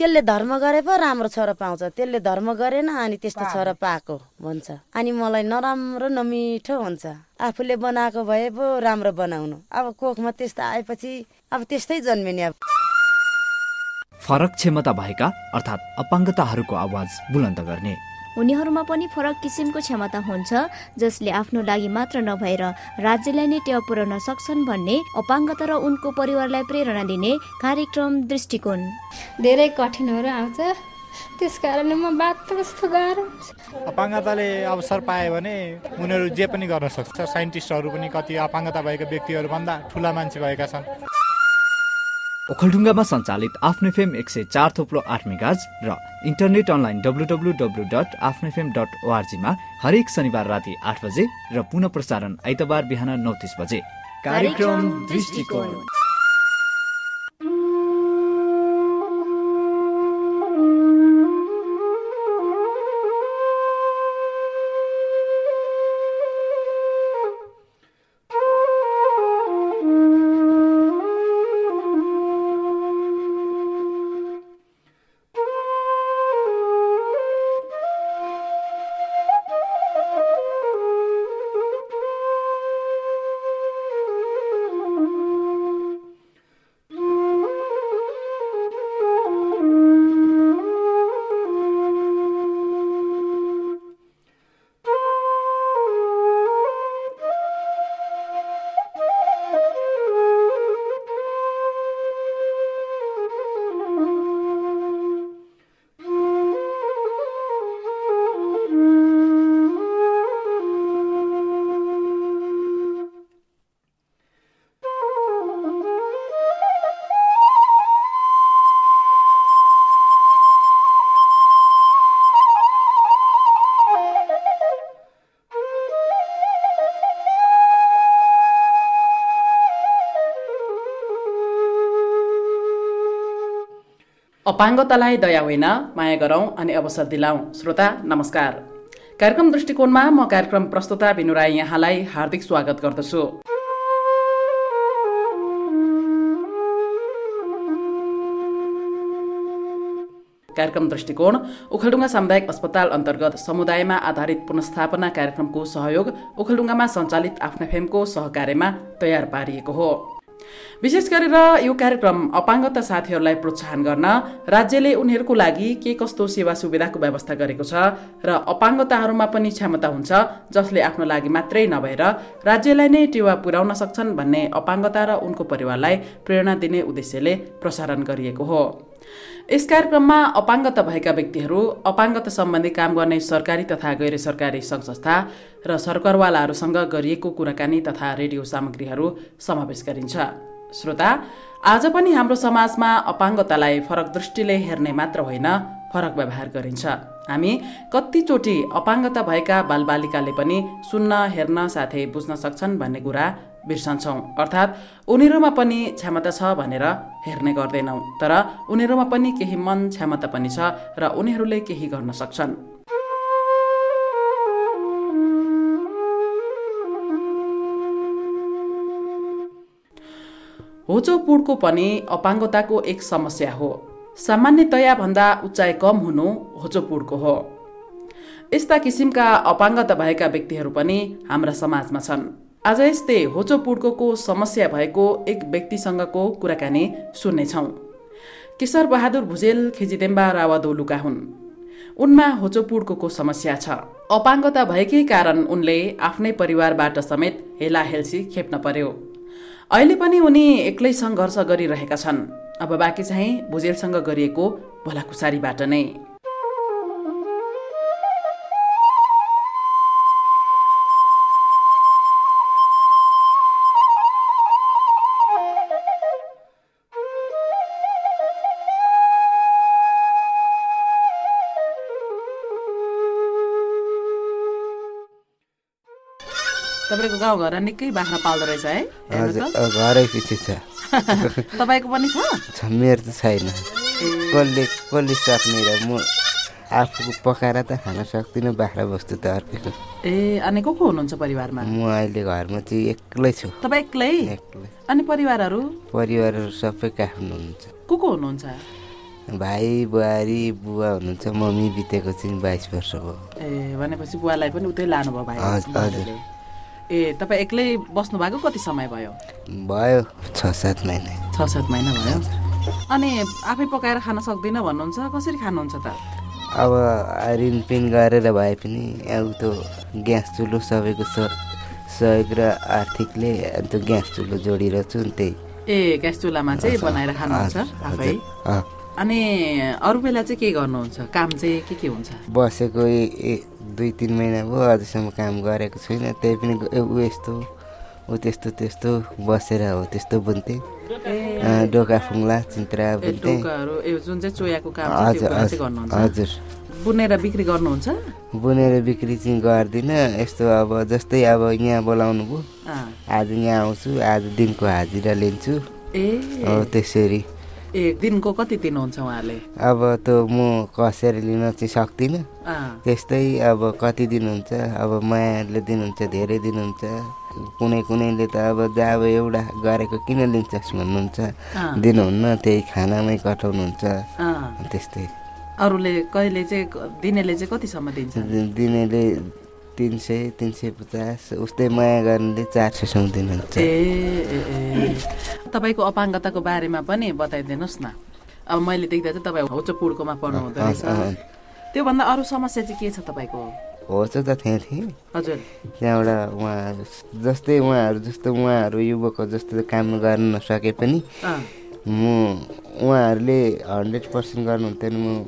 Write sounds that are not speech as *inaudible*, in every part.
त्यसले धर्म गरे पो राम्रो छोरा पाउँछ। त्यसले धर्म गरेन अनि त्यस्तो छोरा पाएको भन्छ। अनि मलाई नराम्रो नमिठो हुन्छ। आफूले बनाएको भए पो राम्रो बनाउनु। अब कोखमा त्यस्तो आएपछि अब त्यस्तै जन्मिने अब। फरक क्षमता भएका अर्थात् अपाङ्गताहरूको आवाज बुलन्द गर्ने। उनीहरूमा पनि फरक किसिमको क्षमता हुन्छ जसले आफ्नो लागि मात्र नभएर राज्यलाई नै टेवा पुर्याउन सक्छन् भन्ने अपाङ्गता र उनको परिवारलाई प्रेरणा दिने कार्यक्रम दृष्टिकोण। धेरै कठिनहरू आउँछ। त्यस कारणले म बात कस्तो गाह्रो अपाङ्गताले अवसर पायो भने उनीहरू जे पनि गर्न सक्छ। साइन्टिस्टहरू पनि कति अपाङ्गता भएका व्यक्तिहरूभन्दा ठुला मान्छे भएका छन्। ओखलढुङ्गामा सञ्चालित आफ्नो फेम एक सय चार थोप्लो आठ मेगाज र internet online W W W dot Aafno FM dot ओआरजीमा हरेक शनिबार राति आठ बजे र पुनः प्रसारण आइतबार बिहान नौ तिस बजे। कार्यक्रम दृष्टिकोण। अपाङ्गतालाई दया होइन माया गरौँ अनि अवसर दिलाऊ श्रोता नमस्कार। कार्यक्रम दृष्टिकोणमा म कार्यक्रम प्रस्तुता बिनु राई यहाँलाई हार्दिक स्वागत गर्दछु। कार्यक्रम दृष्टिकोण ओखलडुङ्गा सामुदायिक अस्पताल अन्तर्गत समुदायमा आधारित पुनस्थापना कार्यक्रमको सहयोग ओखलडुङ्गामा सञ्चालित आफ्ना फेमको सहकार्यमा तयार पारिएको हो। विशेष गरेर यो कार्यक्रम अपाङ्गता साथीहरूलाई प्रोत्साहन गर्न राज्यले उनीहरूको लागि के कस्तो सेवा सुविधाको व्यवस्था गरेको छ र अपाङ्गताहरूमा पनि क्षमता हुन्छ जसले आफ्नो लागि मात्रै नभएर राज्यलाई नै टेवा पुर्याउन सक्छन् भन्ने अपाङ्गता र उनको परिवारलाई प्रेरणा दिने उद्देश्यले प्रसारण गरिएको हो। यस कार्यक्रममा अपाङ्गता भएका व्यक्तिहरू अपाङ्गता सम्बन्धी काम गर्ने सरकारी तथा गैर सरकारी सङ्घ संस्था र सरकारवालाहरूसँग गरिएको कुराकानी तथा रेडियो सामग्रीहरू समावेश गरिन्छ। श्रोता आज पनि हाम्रो समाजमा अपाङ्गतालाई फरक दृष्टिले हेर्ने मात्र होइन फरक व्यवहार गरिन्छ। हामी कतिचोटि अपाङ्गता भएका बालबालिकाले पनि सुन्न हेर्न साथै बुझ्न सक्छन् भन्ने कुरा बिर्सन्छौँ। अर्थात् उनीहरूमा पनि क्षमता छ भनेर हेर्ने गर्दैनौँ तर उनीहरूमा पनि केही मन क्षमता पनि छ र उनीहरूले केही गर्न सक्छन्। होचोपुडको पनि अपाङ्गताको एक समस्या हो। सामान्यतया भन्दा उचाइ कम हुनु होचोपुडको हो। यस्ता किसिमका अपाङ्गता भएका व्यक्तिहरू पनि हाम्रा समाजमा छन्। आज यस्तै होचोपुड्को समस्या भएको एक व्यक्तिसँगको कुराकानी सुन्नेछौँ। केशर बहादुर भुजेल खिजिदेम्बा रावादोलुका हुन्। उनमा होचोपुड्को समस्या छ। अपाङ्गता भएकै कारण उनले आफ्नै परिवारबाट समेत हेला हेल्सी खेप्न पर्यो। अहिले पनि उनी एक्लै सङ्घर्ष गरिरहेका छन्। अब बाँकी चाहिँ भुजेलसँग गरिएको भलाकुसारीबाट नै। तपाईँको गाउँघर निकै बाख्रा पाल्दो रहेछ है? घरै पछि छ। *laughs* तपाईँको पनि छ? मेरो त छैन। कसले कसले सक्ने र म आफू पकाएर त खान सक्दिनँ बाख्रा बस्तु त अर्को ए अनि को को हुनुहुन्छ परिवारमा? म अहिले घरमा चाहिँ एक्लै छु। तपाईँ एक्लै? एक्लै। अनि परिवारहरू? परिवारहरू सबै काठमाडौँ हुनुहुन्छ? को को हुनुहुन्छ? भाइ बुहारी बुवा हुनुहुन्छ मम्मी बितेको चाहिँ बाइस वर्ष भयो। ए भनेपछि बुवालाई पनि उतै लानुभयो भाइ हजुर। ए तपाईँ एक्लै बस्नु भएको कति समय भयो? भयो छ सात महिना। छ सात महिना भयो। अनि आफै पकाएर खान सक्दिनँ भन्नुहुन्छ कसरी खानुहुन्छ त? अब ऋणपिन गरेर भए पनि अब त्यो ग्यास चुलो सबैको सहयोग र आर्थिकले अन्त ग्यास चुलो जोडिरहेको छु नि त्यही। ए ग्यास चुल्हामा चाहिँ बनाएर खानुहुन्छ आफै। अनि अरू बेला चाहिँ के गर्नुहुन्छ? काम चाहिँ के के हुन्छ? बसेको दुई तिन महिना भयो अझैसम्म काम गरेको छुइनँ त्यही पनि ऊ यस्तो ऊ त्यस्तो त्यस्तो बसेर हो त्यस्तो बुन्थेँ डोका फुङ्ला चिन्त्रा बुन्थेँ हजुर हजुर बुनेर बिक्री गर्नुहुन्छ? बुनेर बिक्री चाहिँ गर्दिनँ। यस्तो अब जस्तै अब यहाँ बोलाउनु भयो। आज यहाँ आउँछु आज दिनको हाजिरा लिन्छु। ए। हो त्यसरी। ए दिनको कति दिनुहुन्छ उहाँले? अब त म कसेर लिन चाहिँ सक्दिनँ। त्यस्तै अब कति दिनुहुन्छ अब मायाले दिनुहुन्छ धेरै दिनुहुन्छ कुनै कुनैले त अब जब एउटा गरेको किन लिन्छस् भन्नुहुन्छ। दिनुहुन्न त्यही खानामै कटाउनुहुन्छ। त्यस्तै। अरूले कहिले चाहिँ दिनेले चाहिँ कतिसम्म दिन्छ दिनेले तिन सय तिन सय पचास उस्तै माया गर्नेले चार सयसम्म दिनुहुन्छ। ए। तपाईँको अपाङ्गताको बारेमा पनि बताइदिनुहोस् न। अब मैले देख्दा चाहिँ तपाईँ होचो पुड्कोमा पर्नु हुँदो रहेछ। त्योभन्दा अरू समस्या चाहिँ के छ तपाईँको? हो चाहिँ त थिएँ थिएँ। हजुर। त्यहाँबाट उहाँहरू जस्तै उहाँहरू जस्तो उहाँहरू युवकको जस्तो काम गर्न नसके पनि म उहाँहरूले हन्ड्रेड पर्सेन्ट गर्नुहुन्थ्यो नि म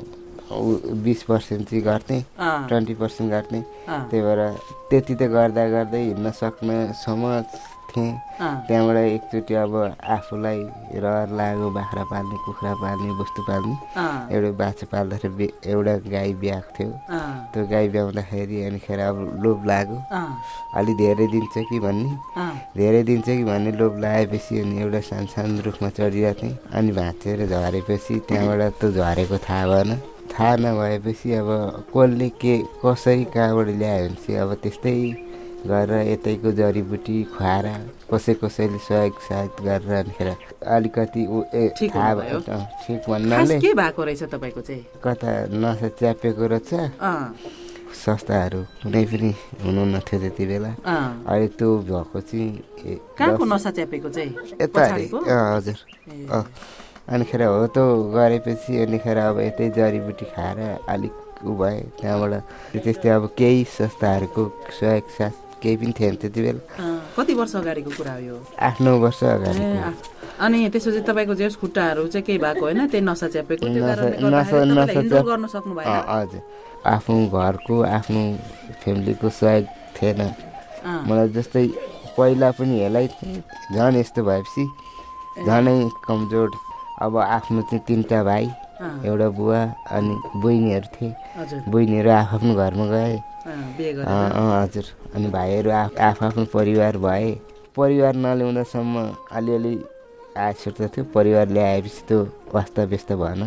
बिस पर्सेन्ट चाहिँ गर्थेँ ट्वेन्टी पर्सेन्ट गर्थेँ त्यही भएर त्यति त गर्दा गर्दै हिँड्न सक्नेसम्म थिएँ। त्यहाँबाट एकचोटि अब आफूलाई रहर लाग्यो बाख्रा पाल्ने कुखुरा पाल्ने वस्तु पाल्ने। एउटा बाछा पाल्दाखेरि एउटा गाई ब्याएको थियो। त्यो गाई ब्याउँदाखेरि अनिखेर अब लोभ लाग्यो। अलि धेरै दिन्छ कि भन्ने। धेरै दिन्छ कि भन्ने लोभ लगाएपछि अनि एउटा सानो सानो रुखमा चढिरहेको थिएँ। अनि भाँचेर झरेपछि त्यहाँबाट त्यो झरेको थाहा भएन। थाहा नभएपछि अब कसले के कसरी कहाँबाट ल्यायो भने चाहिँ अब त्यस्तै गरेर यतैको जडीबुटी खुवाएर कसै कसैले सहयोग सहायता गरेर अनिखेर अलिकति थाहा। भयो ठिक भन्नाले के भएको रहेछ तपाईँको चाहिँ? कता नसा च्यापेको रहेछ। संस्थाहरू कुनै पनि हुनुहुन्न थियो त्यति बेला। अहिले त्यो भएको चाहिँ कहाँको नसा च्यापेको चाहिँ? यता हजुर। अनिखेर हो त्यो गरेपछि अनिखेर अब यतै जडीबुटी खाएर अलिक उ भए त्यहाँबाट त्यस्तै अब केही संस्थाहरूको सहयोग साथ केही पनि थिएन त्यति बेला। कति वर्ष अगाडिको कुरा हो यो? आठ नौ वर्ष अगाडि अनि त्यसपछि तपाईँको जेस खुट्टाहरू चाहिँ केही भएको होइन? त्यही नसा च्यापेको हजुर। आफ्नो घरको आफ्नो फ्यामिलीको सहयोग थिएन। मलाई जस्तै पहिला पनि हेलाइ थिएँ झन् यस्तो भएपछि झनै कमजोर अब आफ्नो चाहिँ तिनवटा भाइ एउटा बुवा अनि बहिनीहरू थिए। बहिनीहरू आफ्नो घरमा गए। हजुर। अनि भाइहरू आफ आफ्नो परिवार भए। परिवार नल्याउँदासम्म अलिअलि आयस्रोत थियो। परिवार ल्याएपछि त्यो वास्ता व्यस्त भएन।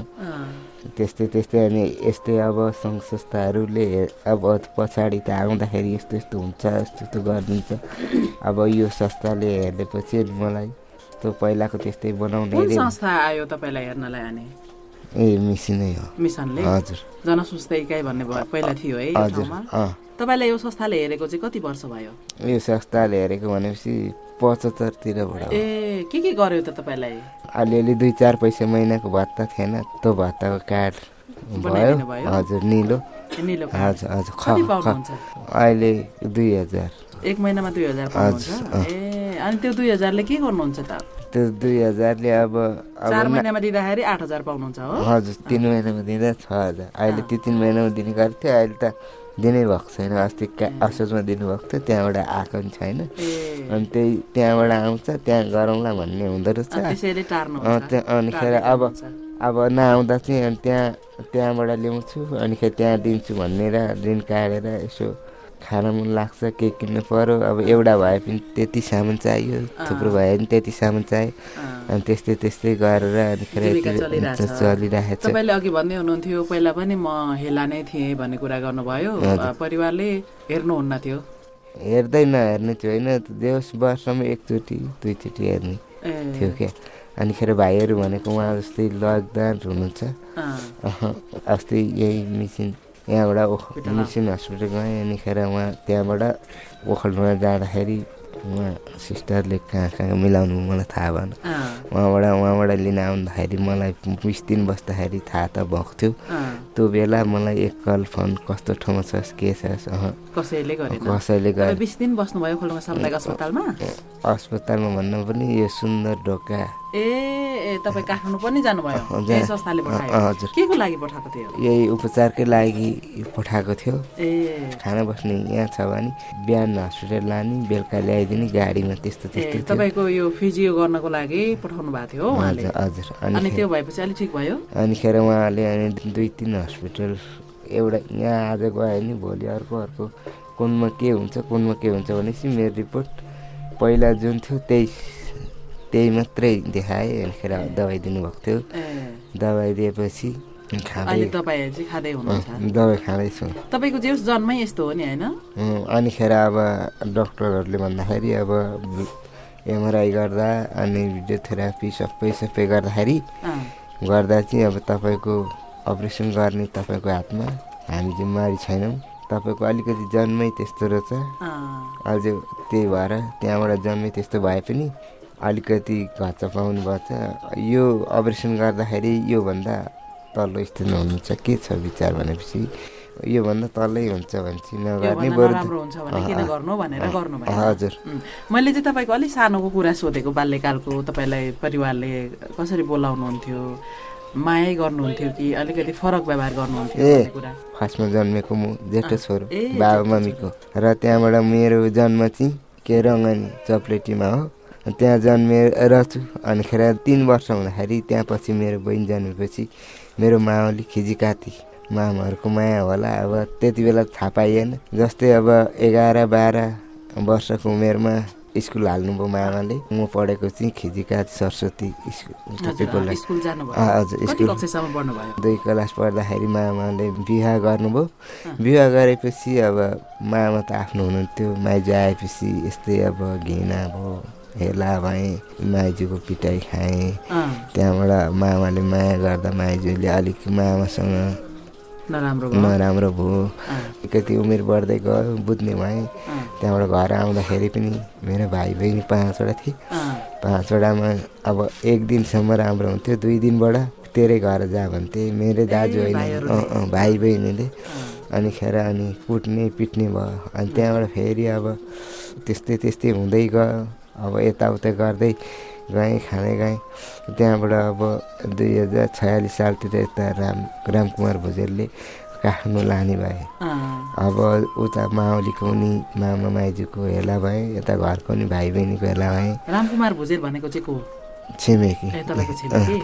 त्यस्तै त्यस्तै अनि यस्तै अब सङ्घ संस्थाहरूले अब पछाडि त आउँदाखेरि यस्तो यस्तो हुन्छ यस्तो यस्तो गरिदिन्छ। अब यो संस्थाले हेर्नेपछि अनि मलाई त्यो पहिलाको त्यस्तै रे संस्था आयो तपाईँलाई हेर्नलाई अनि? ए मिसिनै हो। मिसनले? हजुर। जनस्वास्थ्य इकाइ भन्ने भयो पहिला थियो है हजुर तपाईँलाई यो संस्थाले हेरेको चाहिँ कति वर्ष भयो? यो संस्थाले हेरेको भनेपछि पचहत्तरतिरबाट ए के के गर्यो त तपाईँलाई? अलिअलि दुई चार पैसा महिनाको भत्ता थिएन त्यो भत्ताको कार्ड भयो? हजुर निलो। हजुर हजुर अहिले दुई हजार। एक महिनामा दुई हजार। ए अनि त्यो दुई हजारले के गर्नुहुन्छ त? त्यो दुई हजारले अब अब चार महिनामा दिँदाखेरि आठ हजार पाउनुहुन्छ हो? हजुर तिन महिनामा दिँदा छ हजार। अहिले त्यो तिन महिनामा दिने गरेको थियो अहिले त दिनै भएको छैन। अस्ति असोजमा दिनुभएको थियो त्यहाँबाट आएको पनि छैन। अनि त्यही त्यहाँबाट आउँछ त्यहाँ गरौँला भन्ने हुँदो रहेछ। अनिखेर अब अब नआउँदा चाहिँ अनि त्यहाँ त्यहाँबाट ल्याउँछु अनिखेर त्यहाँ दिन्छु भनेर ऋण काटेर यसो खान मन लाग्छ के किन्नु पर्यो। अब एउटा भए पनि त्यति सामान चाहियो थुप्रो भए पनि त्यति सामान चाहियो। अनि त्यस्तै त्यस्तै गरेर अनिखेर। चलिरहेको छ तपाईँले अघि भन्दै हुनुहुन्थ्यो पहिला पनि म हेला नै थिएँ भन्ने कुरा गर्नुभयो। परिवारले हेर्नुहुन्न थियो हेर्दै नहेर्ने चाहिँ होइन। देउस वर्षमा एकचोटि दुईचोटि हेर्ने थियो क्या। अनिखेर भाइहरू भनेको उहाँ जस्तै लकडाउन हुनुहुन्छ। अस्ति यही मिसिन यहाँबाट ओख मिसिन हस्पिटल गएँ अनिखेर उहाँ त्यहाँबाट ओखलडुङ्गा जाँदाखेरि उहाँ सिस्टरले कहाँ कहाँ मिलाउनु मलाई थाहा भएन। उहाँबाट उहाँबाट लिन आउँदाखेरि मलाई बिस दिन बस्दाखेरि थाहा त भएको थियो। त्यो बेला मलाई एक कल फोन कस्तो ठाउँमा छस् के छस् अह कसैले कसैले अस्पतालमा भन्नु पनि यो सुन्दर ढोका ए ए तपाईँ काठमाडौँ पनि जानुभयो। यही संस्थाले पठायो। हजुर। के को लागि पठाएको थियो? यही उपचारकै लागि पठाएको थियो। ए। खाना बस्ने यहाँ छ भने बिहान हस्पिटल लाने बेलुका ल्याइदिने गाडीमा त्यस्तो त्यस्तो तपाईँको यो फिजियो गर्नको लागि पठाउनु भएको थियो उहाँले? हजुर अनि त्यो भएपछि अलिक ठिक भयो? अनिखेर उहाँले अनि दुई तिन हस्पिटल एउटा यहाँ आज गयो नि भोलि अर्को अर्को। कुनमा के हुन्छ कुनमा के हुन्छ भनेपछि मेरो रिपोर्ट पहिला जुन थियो त्यही त्यही मात्रै देखाएँ अनिखेर दबाई दिनुभएको थियो। दबाई दिएपछि दबाई खाँदैछु तपाईँको जे जन्मै यस्तो हो नि होइन? अनिखेर अब डक्टरहरूले भन्दाखेरि अब एमआरआई गर्दा अनि भिडियोथेरापी सबै सबै गर्दाखेरि गर्दा चाहिँ अब तपाईँको अपरेसन गर्ने तपाईँको हातमा हामी जिम्मेवारी छैनौँ। तपाईँको अलिकति जन्मै त्यस्तो रहेछ। अझ त्यही भएर त्यहाँबाट जन्मै त्यस्तो भए पनि अलिकति घच्चा पाउनु भएछ यो अपरेसन गर्दाखेरि योभन्दा तल्लो स्थितिमा हुनुहुन्छ। के छ विचार भनेपछि? योभन्दा तल्लै हुन्छ भने चाहिँ नगर्ने बरु हजुर। मैले चाहिँ तपाईँको अलिक सानोको कुरा सोधेको बाल्यकालको। तपाईँलाई परिवारले कसरी बोलाउनुहुन्थ्यो? मायै गर्नुहुन्थ्यो कि अलिकति फरक व्यवहार गर्नुहुन्थ्यो ए। फर्स्टमा जन्मेको म जेठो छोरो बाबा मम्मीको। र त्यहाँबाट मेरो जन्म चाहिँ के रङ्गनी चप्लेटीमा हो। त्यहाँ जन्मेर छु अनिखेर तिन वर्ष हुँदाखेरि त्यहाँ पछि मेरो बहिनी जन्मेपछि मेरो मावली खिजिकाती। मामाहरूको माया होला अब त्यति बेला थाहा पाइएन। जस्तै अब एघार बाह्र वर्षको उमेरमा स्कुल हाल्नुभयो मामाले। म पढेको चाहिँ खिजिकाती सरस्वती स्कुल हजुर स्कुल दुई क्लास पढ्दाखेरि मामाले बिहा गर्नुभयो। बिहा गरेपछि अब मामा त आफ्नो हुनुहुन्थ्यो। माइजू आएपछि यस्तै अब घिना भयो। हेला भएँ माइजूको पिटाइ खाएँ। त्यहाँबाट मामाले माया गर्दा माइजूले अलिक मामासँग नराम्रो भयो। नराम्रो भयो। अँ, कति उमेर बढ्दै गयो बुझ्ने भएँ त्यहाँबाट घर आउँदाखेरि पनि मेरो भाइ बहिनी पाँचवटा थिए। पाँचवटामा अब एक दिनसम्म राम्रो हुन्थ्यो। दुई दिनबाट तेरै घर जा भन्थे। मेरो दाजु होइन। भाइ बहिनीले। अँ, अनि खेर अनि कुट्ने पिट्ने भयो। अनि त्यहाँबाट फेरि अब त्यस्तै त्यस्तै हुँदै गयो। अब यताउता गर्दै गएँ खाँदै गएँ त्यहाँबाट अब दुई हजार छयालिस सालतिर यता राम रामकुमार भुजेलले काठमाडौँ लाने भए। अब उता माओलीको नि मामा माइजूको हेला भएँ यता घरको नि भाइ बहिनीको हेला भएँ। रामकुमार भुजेल भनेको चाहिँ को छिमेकी।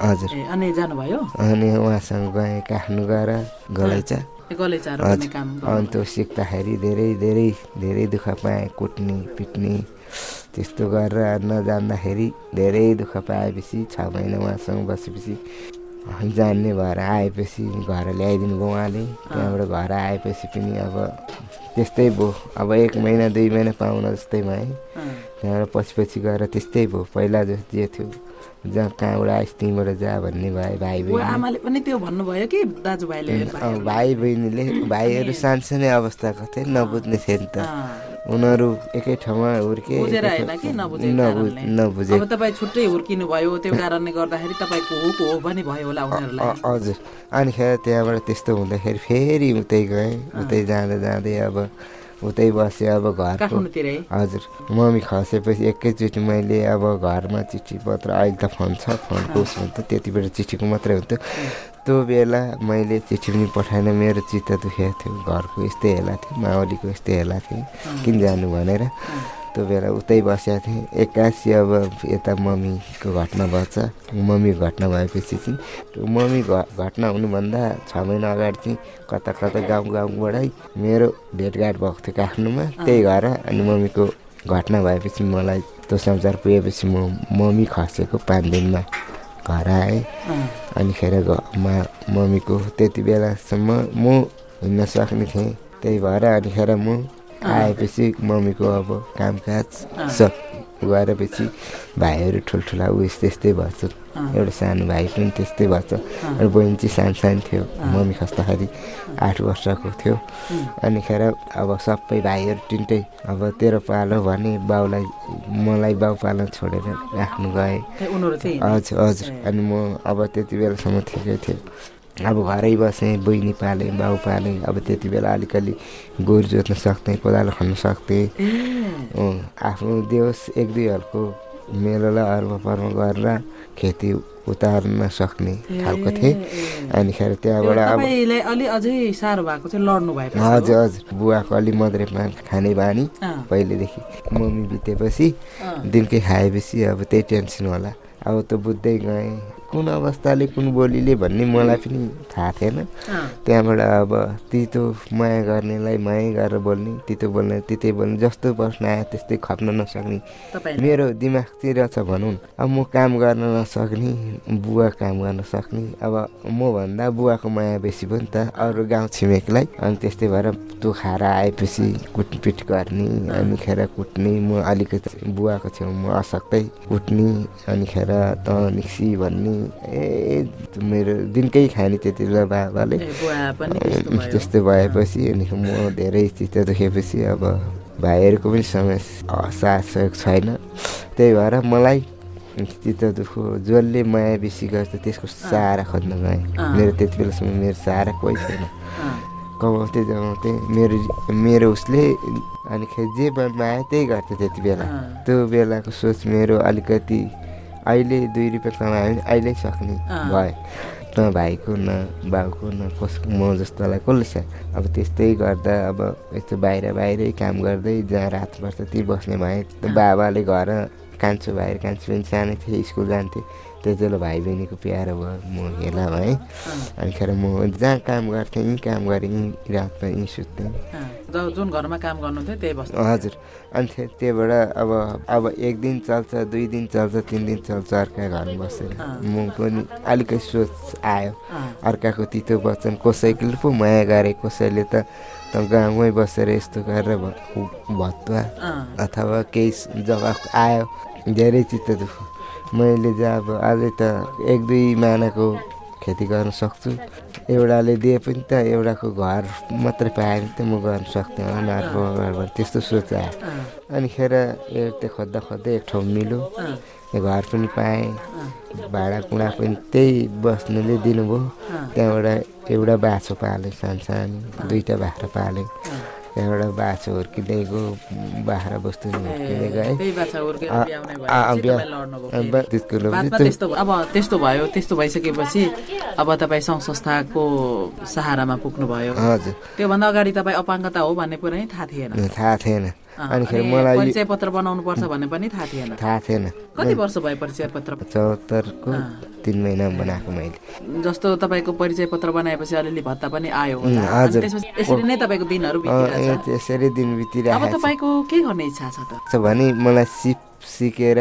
हजुर। अनि जानुभयो? अनि उहाँसँग गएँ काठमाडौँ गएर गलैचा। अनि। त्यो सिक्दाखेरि धेरै धेरै धेरै दुःख पाएँ कुट्ने पिट्ने। त्यस्तो गरेर नजान्दाखेरि धेरै दुःख पाएपछि छ महिना उहाँसँग बसेपछि जान्ने भएर आएपछि घर ल्याइदिनु भयो उहाँले। त्यहाँबाट घर आएपछि पनि अब त्यस्तै भयो। अब एक महिना दुई महिना पाउन जस्तै भएँ त्यहाँबाट पछि पछि गएर त्यस्तै भयो। पहिला जस्तो जे थियो। जहाँ कहाँबाट आइस त्यहीँबाट जा भन्ने भाइ बहिनी। आमाले पनि त्यो भन्नुभयो कि दाजुभाइले? भाइ बहिनीले *laughs* भाइहरू सानसानै अवस्थाको थिए नबुझ्ने थिए नि त। उनीहरू एकै ठाउँमा हुर्के नबुझ तपाईँ छुट्टै हुर्किनु भयो त्यो कारणले गर्दाखेरि तपाईँको हो को हो पनि भयो होला उनीहरूलाई। हजुर। अनिखेर त्यहाँबाट त्यस्तो हुँदाखेरि फेरि उतै गएँ। उतै जाँदा जाँदै अब उतै बसेँ अब घरको हजुर। मम्मी खसेपछि एकैचोटि मैले अब घरमा चिठी पत्र अहिले त फोन छ फोनको उसमा त त्यति बेला चिठीको मात्रै हुन्थ्यो। त्यो बेला मैले चिठी पनि पठाएन। मेरो चित्त दुखेको थियो। घरको यस्तै हेला थियो माओलीको यस्तै हेला थियो। किन जानु भनेर। त्यो बेला उतै बसेको थिएँ। एक्कासी अब यता मम्मीको घटना भएछ। मम्मी घटना भएपछि चाहिँ त्यो मम्मी घ घटना हुनुभन्दा छ महिना अगाडि चाहिँ कता कता गाउँ गाउँबाटै मेरो भेटघाट भएको थियो काठमाडौँमा। त्यही घर अनि मम्मीको घटना भएपछि मलाई त्यो समाचार पुगेपछि म मम्मी खसेको पाँच दिनमा घर आएँ। अनिखेर घ- मा मम्मीको त्यति बेलासम्म म हिँड्न सक्ने थिएँ। त्यही भएर अनिखेर म आएपछि मम्मीको अब कामकाज सब गरेपछि भाइहरू ठुल्ठुला उयस त्यस्तै भएछ। एउटा सानो भाइ पनि त्यस्तै भएछ। अनि बहिनी चाहिँ सानो सानो थियो। मम्मी खस्दाखेरि आठ वर्षको थियो। अनिखेर अब सबै भाइहरू तिनटै अब तेरो पालो भने बाउलाई मलाई बाउ पालन छोडेर राख्नु गएँ। हजुर हजुर। अनि म अब त्यति बेलासम्म ठिकै थियो अब घरै बसेँ बहिनी पालेँ बाउ पालेँ अब त्यति बेला अलिकति गोरु जोत्न सक्थेँ कोदालो खन्न सक्थेँ। आफ्नो देउस एक दुई हलको मेलोलाई अर्म पर्म गरेर खेती उतार्न सक्ने खालको थिएँ। अनिखेर त्यहाँबाट अब तपाईँलाई अलि अझै साह्रो भएको चाहिँ लड्नु हजुर हजुर। बुवाको अलि पान खाने बानी। पहिलेदेखि। मम्मी बितेपछि दिनकै खाएपछि अब त्यही टेन्सन होला। अब त बुझ्दै गएँ कुन अवस्थाले कुन बोलीले भन्ने मलाई पनि थाहा थिएन। त्यहाँबाट अब तितो माया गर्नेलाई माया गरेर बोल्ने तितो बोल्ने तितै बोल्ने जस्तो प्रश्न आयो त्यस्तै खप्न नसक्ने। मेरो दिमागतिर छ भनौँ अब म काम गर्न नसक्ने बुवा काम गर्न सक्ने अब मभन्दा बुवाको माया बेसी भयो नि त अरू गाउँ छिमेकीलाई अनि त्यस्तै भएर तँ खाएर आएपछि कुटपिट गर्ने अनि खेर कुट्ने म अलिकति बुवाको छेउमा असक्तै कुट्ने अनि खेर त निक्सी भन्ने ए मेरो दिनकै खाने त्यति बेला बाबाले। त्यस्तो भएपछि अनि म धेरै चित्त दुखेपछि अब भाइहरूको पनि समय साथ सहयोग छैन। त्यही भएर मलाई चित्त दुःख जसले माया बेसी गर्छ त्यसको सहारा खोज्न गएँ मेरो त्यति बेलासम्म मेरो सहारा कोही छैन। अँ। कमाउँदै जमाउँदै मेरो मेरो उसले अनि खे जे माया त्यही गर्थ्यो त्यति बेला। त्यो बेलाको सोच मेरो अलिकति अहिले दुई रुपियाँ कमायो भने अहिले सक्ने। भयो न भाइको न बाउको न कसको म जस्तोलाई कसले छ अब त्यस्तै गर्दा अब यस्तो बाहिर बाहिरै काम गर्दै जहाँ रात पर्छ त्यहीँ बस्ने भएँ बाबाले घर कान्छो भाइ कान्छो पनि सानै थिएँ स्कुल जान्थेँ। त्यति बेला भाइ बहिनीको प्यारो भयो म हेला भएँ। अनिखेर म जहाँ काम गर्थेँ यहीँ काम गरेँ यहीँ रातमा यहीँ सुत्थेँ। जुन घरमा काम गर्नुहुन्थ्यो त्यही बस्नु हजुर। अनि त्यो- त्यहीबाट अब अब एक दिन चल्छ दुई दिन चल्छ तिन दिन चल्छ अर्का घरमा बसेर। म पनि अलिकति सोच आयो। अर्काको तितो वचन कसैले पो माया गरे कसैले त त गाउँमै बसेर यस्तो गरेर भत्वा। अथवा केही जवाफ आयो। धेरै चित्त दुःख मैले चाहिँ अब अझै त एक दुई मानाको खेती गर्न सक्छु। एउटाले दिए पनि त एउटाको घर मात्रै पाए भने त म गर्न सक्थेँ। होला अर्को घरबाट त्यस्तो सोच आयो। अनिखेर त्यो खोज्दा खोज्दै एक ठाउँ मिल्यो त्यो घर पनि पाएँ। भाँडाकुँडा पनि त्यही बस्नुले दिनुभयो। त्यहाँबाट एउटा बाछो पालेँ सानो सानो दुईवटा बाख्रा पालेँ। त्यहाँबाट बाछो हुर्किँदै गयो बाख्रा बस्तु हुर्किँदै गएँ अब त्यस्तो भयो त्यस्तो भइसकेपछि अब तपाईँ सङ्घ संस्थाको सहारामा पुग्नुभयो। हजुर। त्योभन्दा अगाडि तपाईँ अपाङ्गता हो भन्ने कुरा नै थाहा थिएन। थाहा थिएन। अनिखेर अनि मलाई परिचय पत्र बनाउनु पर्छ भन्ने पनि थाहा थिएन। थाहा थिएन। कति वर्ष भयो परिचय पत्र चौहत्तरको तिन महिना बनाएको मैले। जस्तो तपाईँको परिचय पत्र बनाएपछि अलिअलि भत्ता पनि आयो हजुर। यसरी नै तपाईँको दिनहरू त्यसरी दिन अब बितिरहेको छ तपाईँको के गर्ने इच्छा छ त? भने मलाई सिप सिकेर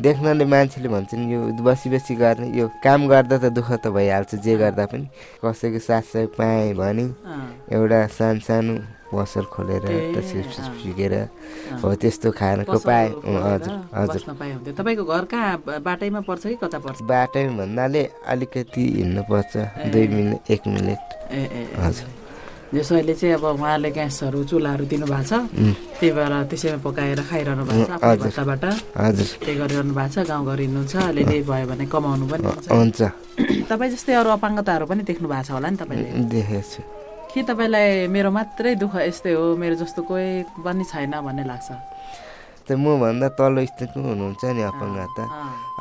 देख्नाले मान्छेले भन्छन् यो बसी बसी गर्ने यो काम गर्दा त दुःख त भइहाल्छ जे गर्दा पनि। कसैको साथ सहयोग पाएँ भने एउटा सानो सानो पसल खोलेर। सिकेर हो त्यस्तो खानको पाएँ? हजुर हजुर। तपाईँको घर कहाँ? बाटैमा पर्छ कि कता पर्छ? बाटो भन्नाले अलिकति हिँड्नुपर्छ दुई मिनट एक मिनट। हजुर। जसो अहिले चाहिँ अब उहाँले ग्यासहरू चुल्हाहरू दिनुभएको छ। त्यही भएर त्यसैमा पकाएर खाइरहनु भएको छ। भत्ताबाट। त्यही गरिरहनु भएको छ गाउँघर हिँड्नुहुन्छ अलिअलि भयो भने कमाउनु पनि हुन्छ। *clears throat* तपाईँ जस्तै अरू अपाङ्गताहरू पनि देख्नु भएको छ होला नि तपाईँले। देखेको छु के तपाईँलाई मेरो मात्रै दुःख यस्तै हो? मेरो जस्तो कोही पनि छैन भन्ने लाग्छ। त मभन्दा तल्लो स्थितिको हुनुहुन्छ नि अपाङ्गता।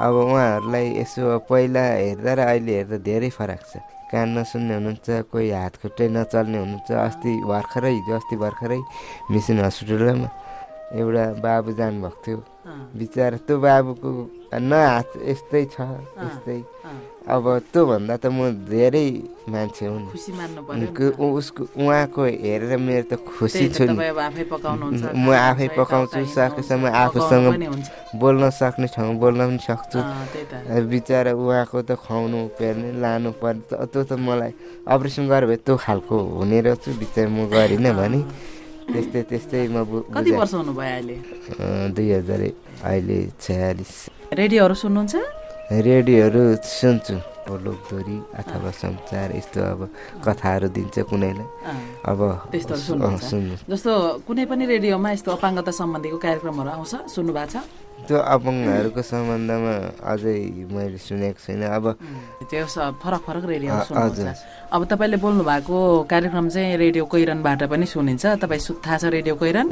अब उहाँहरूलाई यसो पहिला हेर्दा र अहिले हेर्दा धेरै फरक छ। कान नसुन्ने हुनुहुन्छ कोही हात खुट्टै नचल्ने हुनुहुन्छ अस्ति भर्खरै हिजो अस्ति भर्खरै मिसन हस्पिटलमा एउटा बाबु जानुभएको थियो। बिचरा त्यो बाबुको न हात यस्तै छ यस्तै। अब त्योभन्दा त म धेरै मान्छे त। उसको उहाँको हेरेर मेरो त खुसी छु नि। म आफै पकाउँछु, सकेसम्म आफूसँग बोल्न सक्ने ठाउँ बोल्न पनि सक्छु। बिचरा उहाँको त खुवाउनु पेर्ने लानु पर्ने त त्यो त मलाई अपरेसन गरेर भए त्यो खालको हुने रहेछु बिचरा म गरिनँ भने। त्यस्तै त्यस्तै म दुई हजार अहिले छयालिस। रेडियोहरू सुन्नुहुन्छ? रेडियोहरू सुन्छु लोकदोरी अथवा समाचार यस्तो अब कथाहरू दिन्छ कुनैलाई। अब सुन्नु। जस्तो कुनै पनि रेडियोमा यस्तो अपाङ्गता सम्बन्धीको कार्यक्रमहरू आउँछ सुन्नु भएको छ? त्यो अपाङ्गहरूको सम्बन्धमा अझै मैले सुनेको छैन। अब त्यो फरक फरक रेडियो। अब तपाईँले बोल्नु भएको कार्यक्रम चाहिँ रेडियो कोइरनबाट पनि सुनिन्छ। तपाईँ थाहा छ रेडियो कोइरन?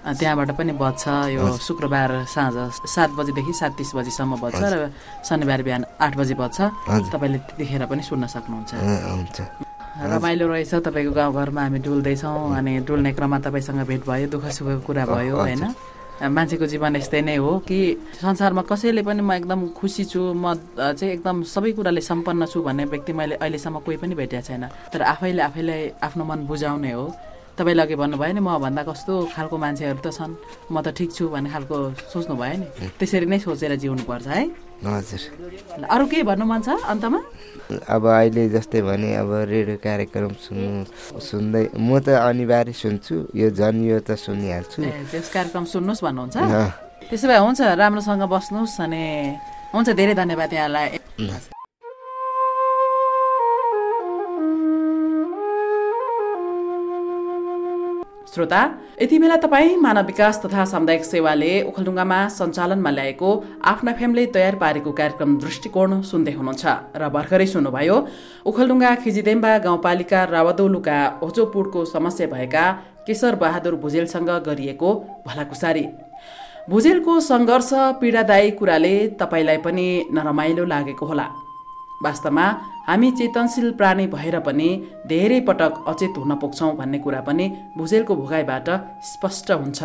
त्यहाँबाट पनि बज्छ। यो शुक्रबार साँझ सात बजीदेखि सात तिस बजीसम्म बज्छ र शनिबार बिहान आठ बजी बज्छ। तपाईँले त्यतिखेर पनि सुन्न सक्नुहुन्छ। रमाइलो रहेछ तपाईँको गाउँघरमा। हामी डुल्दैछौँ अनि डुल्ने क्रममा तपाईँसँग भेट भयो दुःख सुखको कुरा भयो। होइन? मान्छेको जीवन यस्तै नै हो कि संसारमा कसैले पनि म एकदम खुसी छु म चाहिँ एकदम सबै कुराले सम्पन्न छु भन्ने व्यक्ति मैले अहिलेसम्म कोही पनि भेटेको छैन। तर आफैले आफैलाई आफ्नो मन बुझाउने हो। तपाईँले अघि भन्नुभयो नि मभन्दा कस्तो खालको मान्छेहरू त छन्? म त ठिक छु भन्ने खालको सोच्नु भयो नि। त्यसरी नै सोचेर जिउनुपर्छ है। हजुर। अरू के भन्नु मन छ अन्तमा? अब अहिले जस्तै भने अब रेडियो कार्यक्रम सुन्नु सुन्दै म त अनिवार्य सुन्छु यो झन् यो त सुनिहाल्छु। त्यस कार्यक्रम सुन्नुहोस् भन्नुहुन्छ? त्यसो भए हुन्छ राम्रोसँग बस्नुहोस् अनि हुन्छ धेरै धन्यवाद यहाँलाई। श्रोता यति बेला तपाईँ मानव विकास तथा सामुदायिक सेवाले ओखलढुङ्गामा सञ्चालनमा ल्याएको आफ्ना फेमले तयार पारेको कार्यक्रम दृष्टिकोण सुन्दै हुनुहुन्छ र भर्खरै सुन्नुभयो ओखलढुङ्गा खिजिदेम्बा गाउँपालिका रावदौलुका होचोपुडको समस्या भएका केशर बहादुर भुजेलसँग गरिएको भलाकुसारी। भुजेलको सङ्घर्ष पीडादायी कुराले तपाईँलाई पनि नरमाइलो लागेको होला। वास्तवमा हामी चेतनशील प्राणी भएर पनि धेरै पटक अचेत हुन पुग्छौँ भन्ने कुरा पनि भुजेलको भोगाइबाट स्पष्ट हुन्छ।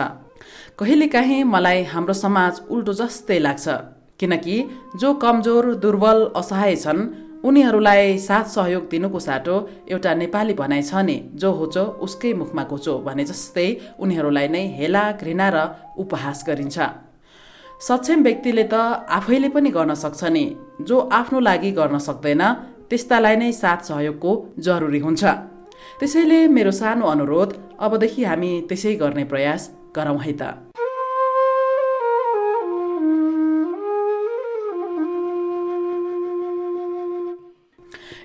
कहिलेकाहीँ मलाई हाम्रो समाज उल्टो जस्तै लाग्छ किनकि जो कमजोर दुर्बल असहाय छन् उनीहरूलाई साथ सहयोग दिनुको साटो एउटा नेपाली भनाइ छ नि जो होचो उसकै मुखमा घोचो भने जस्तै उनीहरूलाई नै हेला घृणा र उपहास गरिन्छ। सक्षम व्यक्तिले त आफैले पनि गर्न सक्छ नि जो आफ्नो लागि गर्न सक्दैन त्यस्तालाई नै साथ सहयोगको जरुरी हुन्छ। त्यसैले मेरो सानो अनुरोध अबदेखि हामी त्यसै गर्ने प्रयास गरौँ है त।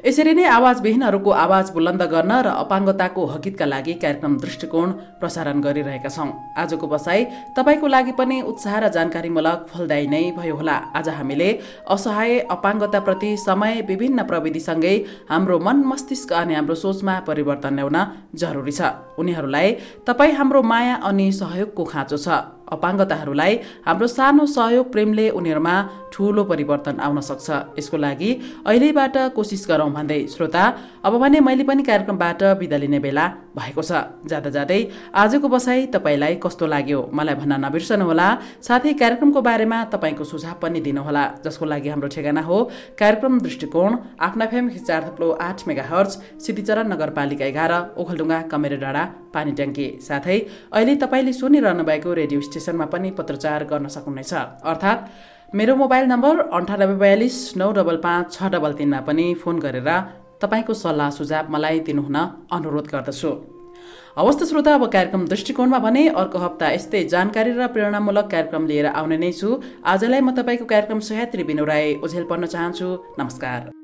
यसरी नै आवाजविहीनहरूको आवाज बुलन्द गर्न र अपाङ्गताको हकितका लागि कार्यक्रम दृष्टिकोण प्रसारण गरिरहेका छौँ। आजको बसाई तपाईँको लागि पनि उत्साह र जानकारीमूलक फलदायी नै भयो होला। आज हामीले असहाय अपाङ्गताप्रति समय विभिन्न प्रविधिसँगै हाम्रो मन मस्तिष्क अनि हाम्रो सोचमा परिवर्तन ल्याउन जरुरी छ। उनीहरूलाई तपाईँ हाम्रो माया अनि सहयोगको खाँचो छ। अपाङ्गताहरूलाई हाम्रो सानो सहयोग प्रेमले उनीहरूमा ठुलो परिवर्तन आउन सक्छ। यसको लागि अहिलेबाट कोसिस गरौँ भन्दै श्रोता अब भने मैले पनि कार्यक्रमबाट बिदा लिने बेला भएको छ। जाँदा जाँदै आजको बसाई तपाईँलाई कस्तो लाग्यो? मलाई भन्न नबिर्सनुहोला। साथै कार्यक्रमको बारेमा तपाईँको सुझाव पनि दिनुहोला जसको लागि हाम्रो ठेगाना हो। कार्यक्रम दृष्टिकोण आफ्ना फेम चार थप्लो आठ मेगा हर्च सिद्धिचरण नगरपालिका एघार ओखलडुङ्गा कमेरे डाँडा पानी ट्याङ्की साथै अहिले तपाईँले सुनिरहनु भएको रेडियो स्टेसनमा पनि पत्रचार गर्न सक्नुहुनेछ। अर्थात् मेरो मोबाइल नम्बर अन्ठानब्बे बयालिस नौ डबल पाँच छ डबल तिनमा पनि फोन गरेर तपाईँको सल्लाह सुझाव मलाई दिनुहुन अनुरोध गर्दछु। हवस् त श्रोता अब कार्यक्रम दृष्टिकोणमा भने अर्को हप्ता यस्तै जानकारी र प्रेरणामूलक कार्यक्रम लिएर आउने नै छु। आजलाई म तपाईँको कार्यक्रम सह्यात्री बिनु राई ओझेल पर्न चाहन्छु। नमस्कार।